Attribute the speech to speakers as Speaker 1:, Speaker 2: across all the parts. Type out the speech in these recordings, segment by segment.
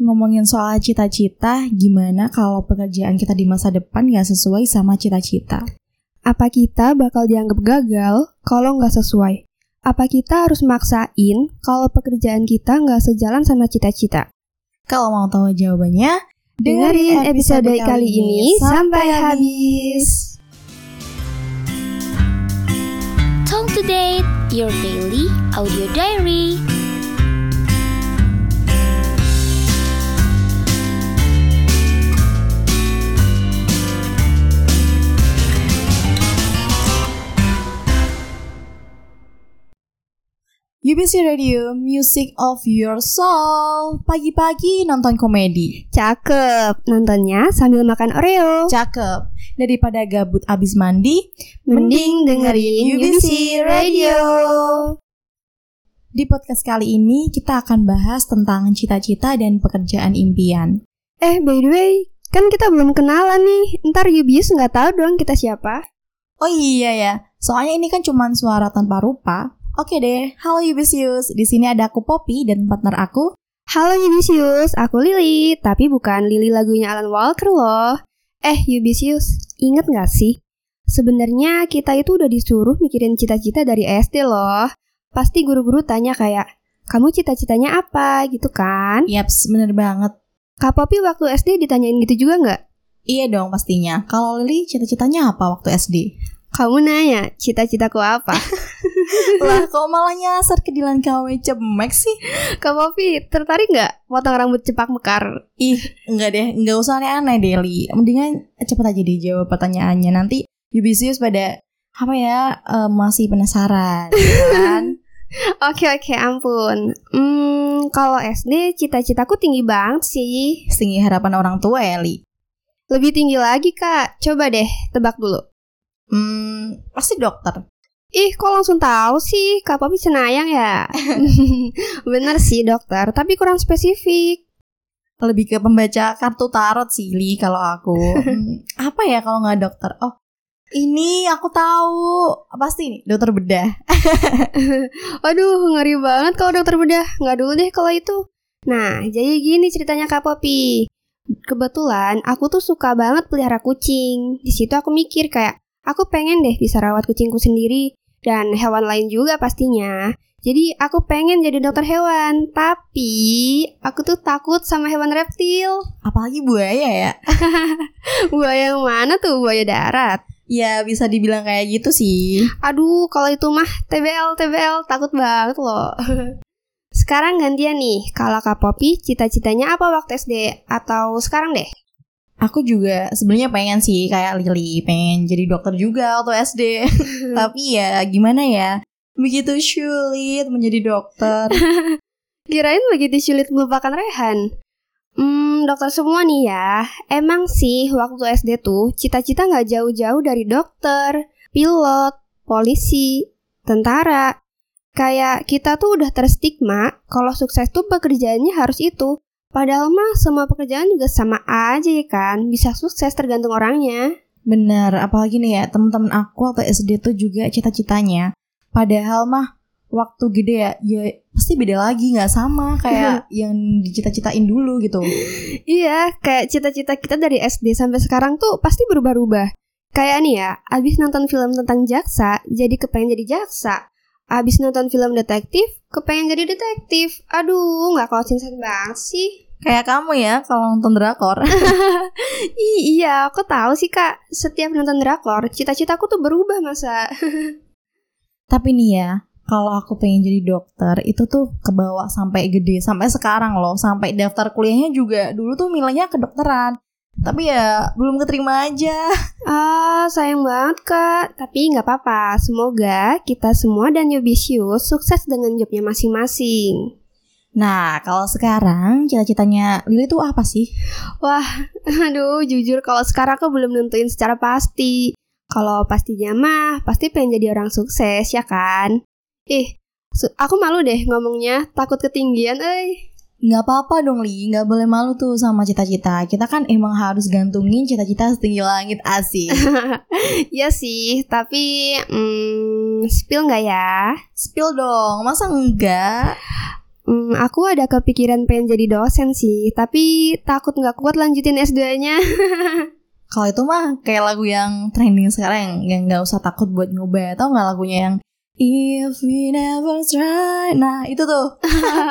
Speaker 1: ngomongin soal cita-cita, gimana kalau pekerjaan kita di masa depan nggak sesuai sama cita-cita?
Speaker 2: Apa kita bakal dianggap gagal kalau nggak sesuai? Apa kita harus maksain kalau pekerjaan kita nggak sejalan sama cita-cita?
Speaker 1: Kalau mau tahu jawabannya,
Speaker 2: dengerin episode kali ini sampai habis.
Speaker 3: Talk to Date, your daily audio diary.
Speaker 1: UBC Radio, Music of Your Soul. Pagi-pagi nonton komedi.
Speaker 2: Cakep, nontonnya sambil makan Oreo.
Speaker 1: Cakep. Daripada gabut abis mandi,
Speaker 2: Mending dengerin UBC Radio.
Speaker 1: Di podcast kali ini kita akan bahas tentang cita-cita dan pekerjaan impian.
Speaker 2: Eh, by the way, kan kita belum kenalan nih. Ntar Yubius nggak tahu dong kita siapa.
Speaker 1: Oh iya ya, soalnya ini kan cuma suara tanpa rupa. Oke deh, halo Yubisius. Di sini ada aku Poppy dan partner aku.
Speaker 2: Halo Yubisius, aku Lily, tapi bukan Lily lagunya Alan Walker loh. Eh, Yubisius, inget nggak sih? Sebenarnya kita itu udah disuruh mikirin cita-cita dari SD loh. Pasti guru-guru tanya kayak, kamu cita-citanya apa gitu kan?
Speaker 1: Yaps, bener banget.
Speaker 2: Kak Poppy waktu SD ditanyain gitu juga nggak?
Speaker 1: Iya dong pastinya. Kalau Lily cita-citanya apa waktu SD?
Speaker 2: Kamu nanya, cita-citaku apa?
Speaker 1: lah kok malah nyasar ke Dilan KW cemek sih?
Speaker 2: Kak Poppy, tertarik nggak potong rambut cepak mekar?
Speaker 1: Ih, enggak deh, enggak usah aneh-aneh deh, Li. Mendingan cepet aja deh jawab pertanyaannya. Nanti Yubisius pada apa ya eh, masih penasaran ya kan?
Speaker 2: Oke oke, ampun. Hmm, kalau SD cita-citaku tinggi banget sih.
Speaker 1: Setinggi harapan orang tua ya, Li.
Speaker 2: Lebih tinggi lagi kak. Coba deh, tebak dulu.
Speaker 1: Hmm, pasti dokter.
Speaker 2: Ih, kok langsung tahu sih? Kak Poppy cenayang ya? Bener sih dokter, tapi kurang spesifik.
Speaker 1: Lebih ke pembaca kartu tarot sih, Li, kalau aku. Hmm, apa ya kalau nggak dokter? Oh, ini aku tahu. Pasti nih, dokter bedah.
Speaker 2: Aduh, ngeri banget kalau dokter bedah. Nggak dulu deh kalau itu. Nah, jadi gini ceritanya Kak Poppy. Kebetulan aku tuh suka banget pelihara kucing. Di situ aku mikir kayak, aku pengen deh bisa rawat kucingku sendiri dan hewan lain juga pastinya. Jadi aku pengen jadi dokter hewan, tapi aku tuh takut sama hewan reptil.
Speaker 1: Apalagi buaya ya.
Speaker 2: Buaya yang mana tuh? Buaya darat.
Speaker 1: Ya, bisa dibilang kayak gitu sih.
Speaker 2: Aduh, kalau itu mah TBL, TBL, takut banget loh. Sekarang gantian nih, kalau Kak Poppy cita-citanya apa waktu SD? Atau sekarang deh?
Speaker 1: Aku juga sebenarnya pengen sih kayak Lily, pengen jadi dokter juga waktu SD. Tapi ya gimana ya? Begitu sulit menjadi dokter.
Speaker 2: Kirain begitu sulit melupakan Rehan. Hmm, dokter semua nih ya. Emang sih waktu SD tuh cita-cita nggak jauh-jauh dari dokter, pilot, polisi, tentara. Kayak kita tuh udah terstigma kalau sukses tuh pekerjaannya harus itu. Padahal mah semua pekerjaan juga sama aja ya kan, bisa sukses tergantung orangnya.
Speaker 1: Bener, apalagi nih ya teman-teman aku waktu SD tuh juga cita-citanya. Padahal mah waktu gede ya, ya pasti beda lagi nggak sama kayak yang dicita-citain dulu gitu.
Speaker 2: Iya, kayak cita-cita kita dari SD sampai sekarang tuh pasti berubah-ubah. Kayak nih ya, abis nonton film tentang jaksa, jadi kepengen jadi jaksa. Abis nonton film detektif, kepengen jadi detektif. Aduh, nggak konsisten banget sih.
Speaker 1: Kayak kamu ya kalau nonton drakor.
Speaker 2: Iya, aku tahu sih kak. Setiap nonton drakor, cita-citaku tuh berubah masa.
Speaker 1: Tapi nih ya, kalau aku pengen jadi dokter itu tuh kebawa sampai gede sampai sekarang loh sampai daftar kuliahnya juga dulu tuh nilainya kedokteran tapi ya belum keterima aja
Speaker 2: Ah, sayang banget kak. Tapi nggak apa-apa. Semoga kita semua dan Yobisius sukses dengan jobnya masing-masing.
Speaker 1: nah kalau sekarang cita-citanya Lili tuh apa sih
Speaker 2: Wah, aduh, jujur kalau sekarang aku belum nentuin secara pasti. Kalau pastinya mah, pasti pengen jadi orang sukses, ya kan? Ih, aku malu deh ngomongnya, takut ketinggian, eh.
Speaker 1: Nggak apa-apa dong Li nggak boleh malu tuh sama cita-cita kita kan emang harus gantungin cita-cita setinggi langit asik
Speaker 2: Iya sih, tapi hmm, spill nggak ya?
Speaker 1: spill dong masa enggak
Speaker 2: Hmm, aku ada kepikiran pengen jadi dosen sih, tapi takut nggak kuat lanjutin S2-nya.
Speaker 1: Kalau itu mah kayak lagu yang trending sekarang yang nggak usah takut buat nyoba. Tau nggak lagunya yang If we never try. Nah itu tuh.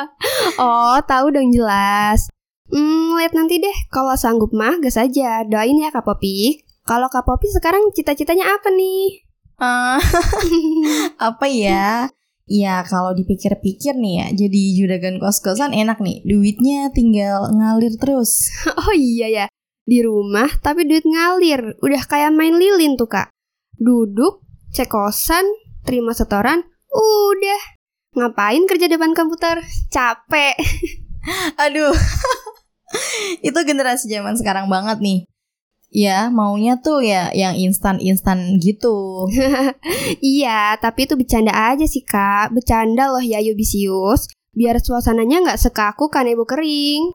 Speaker 2: oh, tahu dong jelas. Hmm, lihat nanti deh. Kalau sanggup mah, gas aja. Doain ya Kak Popi. Kalau Kak Popi sekarang cita-citanya apa nih?
Speaker 1: Ah, apa ya? Ya kalau dipikir-pikir nih ya, jadi juragan kos-kosan enak nih. Duitnya tinggal ngalir terus.
Speaker 2: oh iya ya, di rumah tapi duit ngalir. Udah kayak main lilin tuh kak. Duduk, cek kosan, terima setoran, udah. Ngapain kerja depan komputer? Capek.
Speaker 1: Aduh, itu generasi zaman sekarang banget nih. Ya, maunya tuh ya yang instan-instan gitu.
Speaker 2: iya, tapi itu bercanda aja sih kak. Bercanda loh ya Yubisius. Biar suasananya nggak sekaku kanebo kering.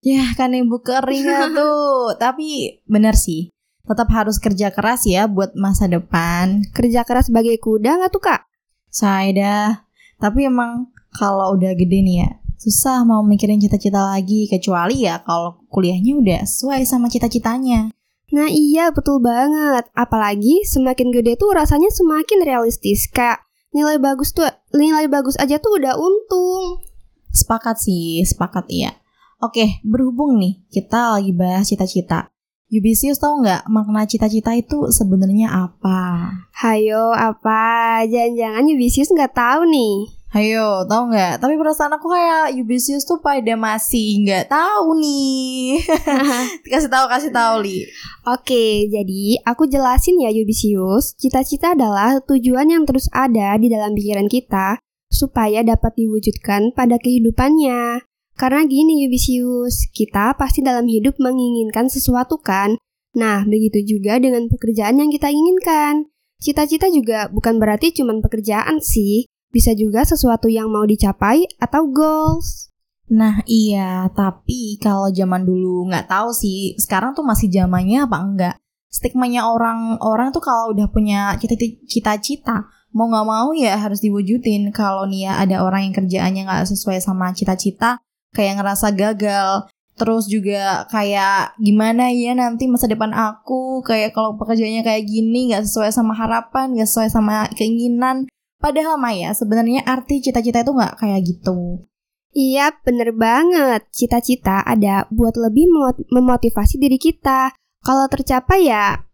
Speaker 1: Ya, kanebo kering ya tuh. tapi bener sih. Tetap harus kerja keras ya buat masa depan.
Speaker 2: Kerja keras sebagai kuda nggak tuh kak?
Speaker 1: Saya dah. Tapi emang kalau udah gede nih ya, susah mau mikirin cita-cita lagi kecuali ya kalau kuliahnya udah sesuai sama cita-citanya.
Speaker 2: Nah iya betul banget. Apalagi semakin gede tuh rasanya semakin realistis. Kayak nilai bagus tuh nilai bagus aja tuh udah untung.
Speaker 1: Sepakat sih, sepakat ya. Oke, berhubung nih kita lagi bahas cita-cita. Yubisius tahu nggak makna cita-cita itu sebenarnya apa?
Speaker 2: Hayo apa? Jangan-jangan Yubisius nggak tahu nih.
Speaker 1: Ayo, tau nggak? Tapi perasaan aku kayak Ubisius tuh pada masih nggak tahu nih. kasih tahu, kasih tahu li.
Speaker 2: Oke, jadi aku jelasin ya Ubisius. Cita-cita adalah tujuan yang terus ada di dalam pikiran kita supaya dapat diwujudkan pada kehidupannya. Karena gini Ubisius, kita pasti dalam hidup menginginkan sesuatu kan? Nah, begitu juga dengan pekerjaan yang kita inginkan. Cita-cita juga bukan berarti cuma pekerjaan sih, bisa juga sesuatu yang mau dicapai atau goals.
Speaker 1: Nah iya, tapi kalau zaman dulu nggak tahu sih, sekarang tuh masih zamannya apa enggak? Stigmanya orang-orang tuh kalau udah punya cita-cita, mau nggak mau ya harus diwujudin. Kalau nih ya ada orang yang kerjaannya nggak sesuai sama cita-cita, kayak ngerasa gagal. Terus juga kayak gimana ya nanti masa depan aku, kayak kalau pekerjaannya kayak gini nggak sesuai sama harapan, nggak sesuai sama keinginan, Padahal Maya, sebenarnya arti cita-cita itu nggak kayak gitu.
Speaker 2: Iya, bener banget. Cita-cita ada buat lebih memotivasi diri kita. Kalau tercapai ya,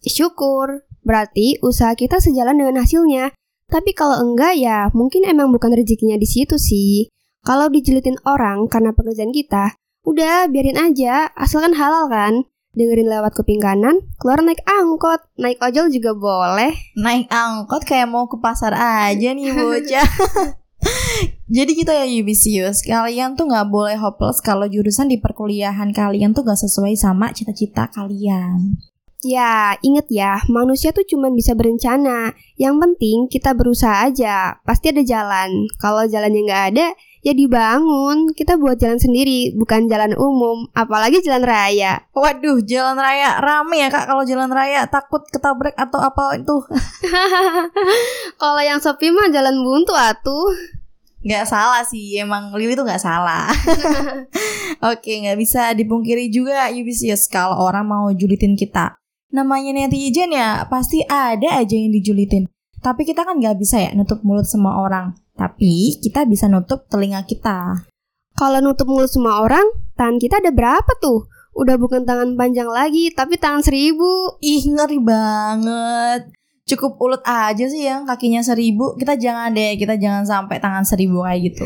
Speaker 2: syukur. Berarti usaha kita sejalan dengan hasilnya. Tapi kalau enggak ya, mungkin emang bukan rezekinya di situ sih. Kalau dijulitin orang karena pekerjaan kita, udah biarin aja, asalkan halal kan dengerin lewat kuping kanan, keluar naik angkot, naik ojol juga boleh.
Speaker 1: Naik angkot kayak mau ke pasar aja nih bocah. Jadi gitu ya Yubisius, kalian tuh nggak boleh hopeless kalau jurusan di perkuliahan kalian tuh gak sesuai sama cita-cita kalian.
Speaker 2: Ya, inget ya, manusia tuh cuma bisa berencana. Yang penting kita berusaha aja, pasti ada jalan. Kalau jalannya nggak ada, ya dibangun. Kita buat jalan sendiri, bukan jalan umum, apalagi jalan raya.
Speaker 1: Waduh, jalan raya rame ya kak. Kalau jalan raya takut ketabrak atau apa itu?
Speaker 2: kalau yang sepi mah jalan buntu atuh.
Speaker 1: Gak salah sih, emang Lili tuh gak salah. Oke, gak bisa dipungkiri juga Yubisius kalau orang mau julitin kita namanya netizen ya pasti ada aja yang dijulitin. Tapi kita kan nggak bisa ya nutup mulut semua orang. Tapi kita bisa nutup telinga kita.
Speaker 2: Kalau nutup mulut semua orang, tangan kita ada berapa tuh? Udah bukan tangan panjang lagi, tapi tangan seribu.
Speaker 1: Ih, ngeri banget. Cukup ulet aja sih yang kakinya seribu. Kita jangan deh, kita jangan sampai tangan seribu kayak gitu.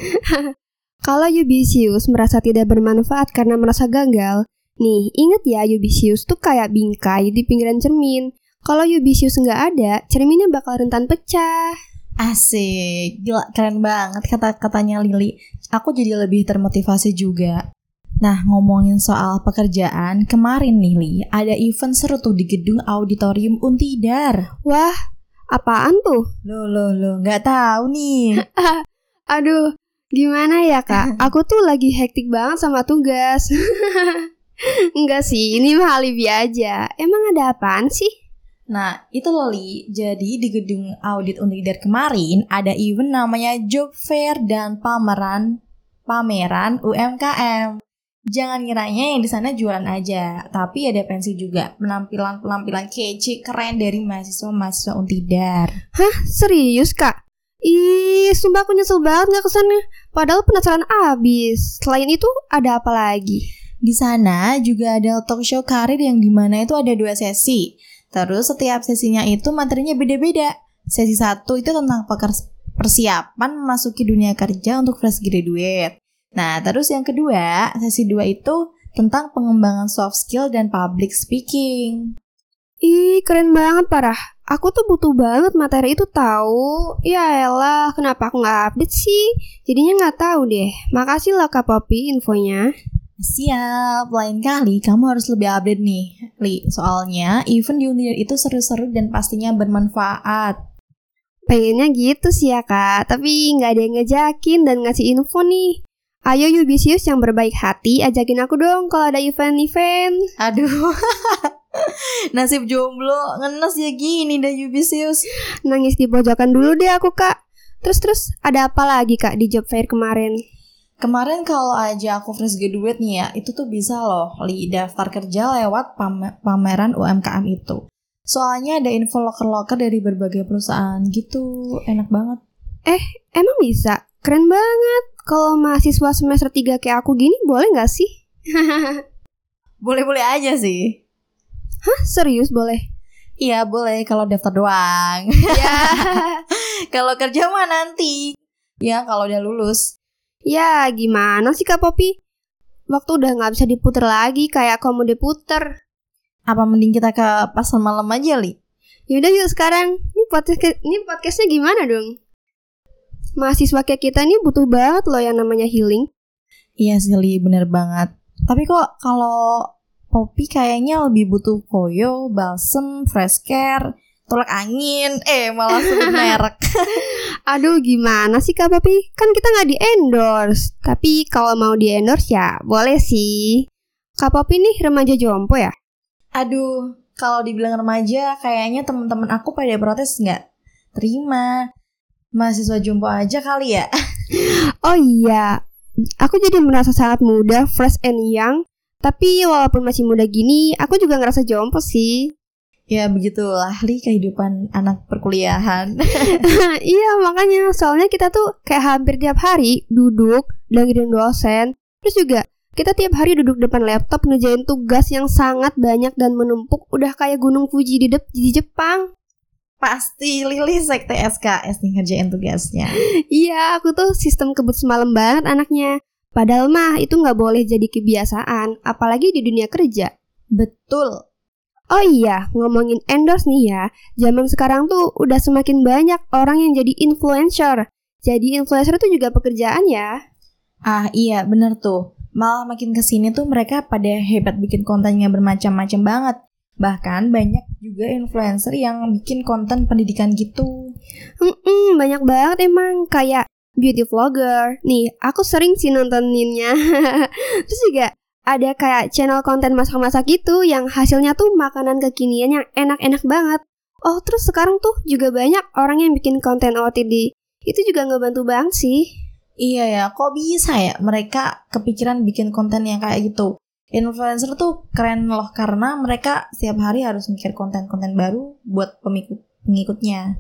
Speaker 2: Kalau Yubisius merasa tidak bermanfaat karena merasa gagal, Nih, inget ya Yubisius tuh kayak bingkai di pinggiran cermin. Kalau Yubisius nggak ada, cerminnya bakal rentan pecah.
Speaker 1: Asik, gila keren banget kata-katanya Lili. Aku jadi lebih termotivasi juga. Nah, ngomongin soal pekerjaan, kemarin nih Li, ada event seru tuh di gedung auditorium Untidar.
Speaker 2: Wah, apaan tuh?
Speaker 1: Loh, loh, loh, nggak tahu nih.
Speaker 2: Aduh, gimana ya kak? Aku tuh lagi hektik banget sama tugas. Enggak sih, ini mah alibi aja. Emang ada apaan sih?
Speaker 1: Nah, itu Loli. Jadi di gedung audit Unidar kemarin ada event namanya Job Fair dan pameran pameran UMKM. Jangan ngiranya yang di sana jualan aja, tapi ada pensi juga, penampilan-penampilan kece keren dari mahasiswa-mahasiswa Untidar.
Speaker 2: Hah, serius kak? Ih, sumpah aku nyesel banget gak ke sana. Padahal penasaran abis. Selain itu, ada apa lagi?
Speaker 1: Di sana juga ada talk show karir yang di mana itu ada dua sesi. Terus setiap sesinya itu materinya beda-beda. Sesi satu itu tentang persiapan memasuki dunia kerja untuk fresh graduate. Nah, terus yang kedua, sesi dua itu tentang pengembangan soft skill dan public speaking.
Speaker 2: Ih, keren banget parah. Aku tuh butuh banget materi itu tahu. Ya elah, kenapa aku nggak update sih? Jadinya nggak tahu deh. Makasih lah Kak Poppy infonya.
Speaker 1: Siap, lain kali kamu harus lebih update nih, Li. Soalnya event di Unir itu seru-seru dan pastinya bermanfaat.
Speaker 2: Pengennya gitu sih ya kak, tapi nggak ada yang ngejakin dan ngasih info nih. Ayo Yubisius yang berbaik hati, ajakin aku dong kalau ada event-event.
Speaker 1: Aduh, nasib jomblo ngenes ya gini dah Yubisius.
Speaker 2: Nangis di pojokan dulu deh aku kak. Terus-terus ada apa lagi kak di job fair kemarin?
Speaker 1: Kemarin kalau aja aku fresh graduate nih ya, itu tuh bisa loh li daftar kerja lewat pameran UMKM itu. Soalnya ada info loker-loker dari berbagai perusahaan gitu, enak banget.
Speaker 2: Eh, emang bisa? Keren banget. Kalau mahasiswa semester 3 kayak aku gini boleh nggak sih?
Speaker 1: Boleh-boleh aja sih.
Speaker 2: Hah? Serius boleh?
Speaker 1: Iya boleh kalau daftar doang.
Speaker 2: Ya.
Speaker 1: kalau kerja mah nanti. Ya kalau udah lulus.
Speaker 2: Ya gimana sih Kak Popi? Waktu udah nggak bisa diputer lagi kayak kamu diputer.
Speaker 1: Apa mending kita ke pasar malam aja, Li?
Speaker 2: Yaudah yuk sekarang. Ini podcast ini podcastnya gimana dong? mahasiswa kayak kita nih butuh banget loh yang namanya healing.
Speaker 1: Iya sih, bener banget. Tapi kok kalau Poppy kayaknya lebih butuh koyo, balsem, fresh care, tolak angin, eh malah sebut merek.
Speaker 2: Aduh gimana sih Kak Poppy? Kan kita nggak di endorse. Tapi kalau mau di endorse ya boleh sih. Kak Poppy nih remaja jompo ya?
Speaker 1: Aduh, kalau dibilang remaja kayaknya teman-teman aku pada protes nggak terima mahasiswa jumbo aja kali ya.
Speaker 2: oh iya, aku jadi merasa sangat muda, fresh and young. Tapi walaupun masih muda gini, aku juga ngerasa jompo sih.
Speaker 1: Ya begitulah li kehidupan anak perkuliahan.
Speaker 2: iya makanya soalnya kita tuh kayak hampir tiap hari duduk dengerin dosen. Terus juga kita tiap hari duduk depan laptop ngejain tugas yang sangat banyak dan menumpuk udah kayak gunung Fuji di, di Jepang.
Speaker 1: Pasti Lili sekte SKS nih ngerjain tugasnya.
Speaker 2: iya, aku tuh sistem kebut semalam banget anaknya. Padahal mah itu nggak boleh jadi kebiasaan, apalagi di dunia kerja.
Speaker 1: Betul.
Speaker 2: Oh iya, ngomongin endorse nih ya, zaman sekarang tuh udah semakin banyak orang yang jadi influencer. Jadi influencer tuh juga pekerjaan ya.
Speaker 1: Ah iya, bener tuh. Malah makin ke sini tuh mereka pada hebat bikin kontennya bermacam-macam banget. Bahkan banyak juga influencer yang bikin konten pendidikan gitu.
Speaker 2: Hmm, banyak banget emang kayak beauty vlogger. Nih, aku sering sih nontoninnya. Terus juga ada kayak channel konten masak-masak gitu yang hasilnya tuh makanan kekinian yang enak-enak banget. Oh, terus sekarang tuh juga banyak orang yang bikin konten OTD. Itu juga ngebantu banget sih.
Speaker 1: Iya ya, kok bisa ya mereka kepikiran bikin konten yang kayak gitu? influencer tuh keren loh karena mereka setiap hari harus mikir konten-konten baru buat pengikut pengikutnya.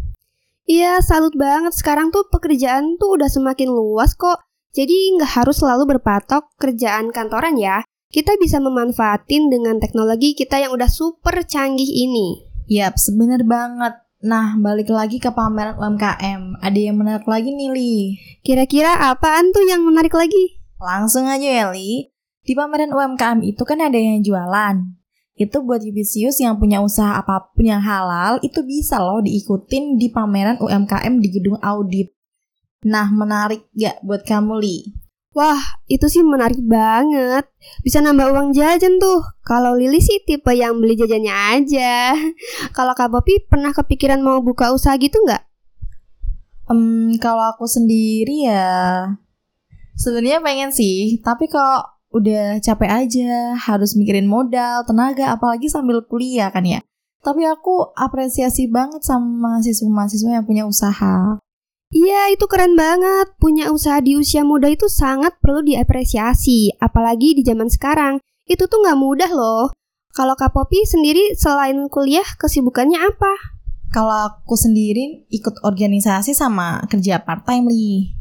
Speaker 2: Iya, salut banget. Sekarang tuh pekerjaan tuh udah semakin luas kok. Jadi nggak harus selalu berpatok kerjaan kantoran ya. Kita bisa memanfaatin dengan teknologi kita yang udah super canggih ini.
Speaker 1: Yap, sebener banget. Nah, balik lagi ke pameran UMKM. Ada yang menarik lagi nih, Li.
Speaker 2: Kira-kira apaan tuh yang menarik lagi?
Speaker 1: Langsung aja ya, Li. Di pameran UMKM itu kan ada yang jualan. Itu buat Yubisius yang punya usaha apa pun yang halal, itu bisa loh diikutin di pameran UMKM di gedung audit. Nah, menarik gak buat kamu, Li?
Speaker 2: Wah, itu sih menarik banget. Bisa nambah uang jajan tuh. Kalau Lili sih tipe yang beli jajannya aja. Kalau Kak Popi pernah kepikiran mau buka usaha gitu nggak?
Speaker 1: Um, kalau aku sendiri ya sebenarnya pengen sih, tapi kok udah capek aja, harus mikirin modal, tenaga, apalagi sambil kuliah kan ya. Tapi aku apresiasi banget sama mahasiswa-mahasiswa yang punya usaha.
Speaker 2: Iya, itu keren banget. Punya usaha di usia muda itu sangat perlu diapresiasi, apalagi di zaman sekarang. Itu tuh nggak mudah loh. Kalau Kak Popi sendiri selain kuliah, kesibukannya apa?
Speaker 1: Kalau aku sendiri ikut organisasi sama kerja part time nih.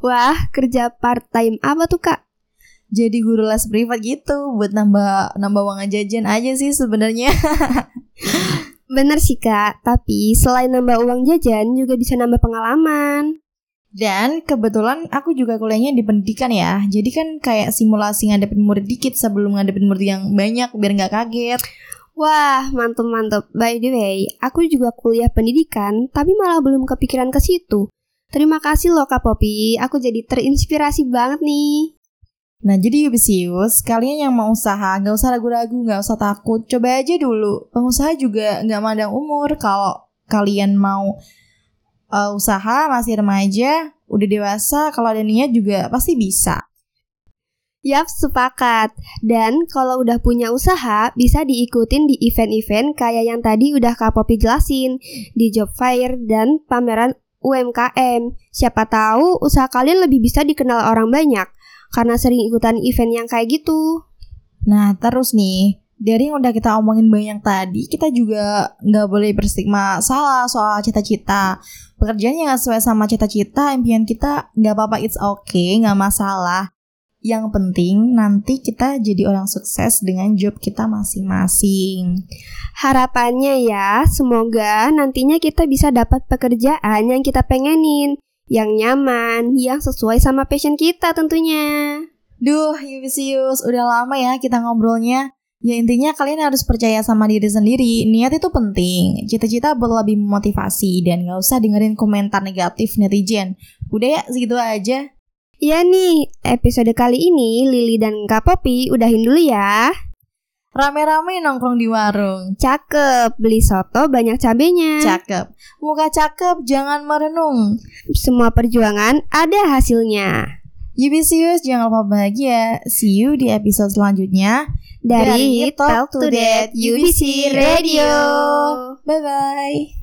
Speaker 2: Wah, kerja part-time apa tuh Kak?
Speaker 1: Jadi guru les privat gitu buat nambah nambah uang jajan aja sih sebenarnya.
Speaker 2: Bener sih Kak, tapi selain nambah uang jajan juga bisa nambah pengalaman.
Speaker 1: Dan kebetulan aku juga kuliahnya di pendidikan ya. Jadi kan kayak simulasi ngadepin murid dikit sebelum ngadepin murid yang banyak biar nggak kaget.
Speaker 2: Wah, mantep-mantep. By the way, aku juga kuliah pendidikan, tapi malah belum kepikiran ke situ. Terima kasih loh Kak Popi, aku jadi terinspirasi banget nih.
Speaker 1: Nah jadi Yubisius, kalian yang mau usaha nggak usah ragu-ragu, nggak usah takut, coba aja dulu. Pengusaha juga nggak mandang umur. Kalau kalian mau uh, usaha masih remaja, udah dewasa, kalau ada niat juga pasti bisa.
Speaker 2: Yap, sepakat. Dan kalau udah punya usaha, bisa diikutin di event-event kayak yang tadi udah Kak Popi jelasin, di job fair dan pameran UMKM. Siapa tahu usaha kalian lebih bisa dikenal orang banyak karena sering ikutan event yang kayak gitu.
Speaker 1: Nah terus nih, dari yang udah kita omongin banyak tadi, kita juga nggak boleh berstigma salah soal cita-cita. Pekerjaan yang gak sesuai sama cita-cita, impian kita nggak apa-apa, it's okay, nggak masalah. Yang penting nanti kita jadi orang sukses dengan job kita masing-masing.
Speaker 2: Harapannya ya, semoga nantinya kita bisa dapat pekerjaan yang kita pengenin, yang nyaman, yang sesuai sama passion kita tentunya.
Speaker 1: Duh, Yubisius, udah lama ya kita ngobrolnya. Ya intinya kalian harus percaya sama diri sendiri, niat itu penting. Cita-cita buat lebih memotivasi dan gak usah dengerin komentar negatif netizen. Udah ya, segitu aja.
Speaker 2: Ya nih, episode kali ini Lili dan Kak Popi udahin dulu ya.
Speaker 1: Rame-rame nongkrong di warung.
Speaker 2: Cakep, beli soto banyak cabenya.
Speaker 1: Cakep. Muka cakep, jangan merenung.
Speaker 2: Semua perjuangan ada hasilnya.
Speaker 1: Yubisius, jangan lupa bahagia. See you di episode selanjutnya.
Speaker 2: Dari, Talk to That UBC Radio.
Speaker 1: Bye-bye.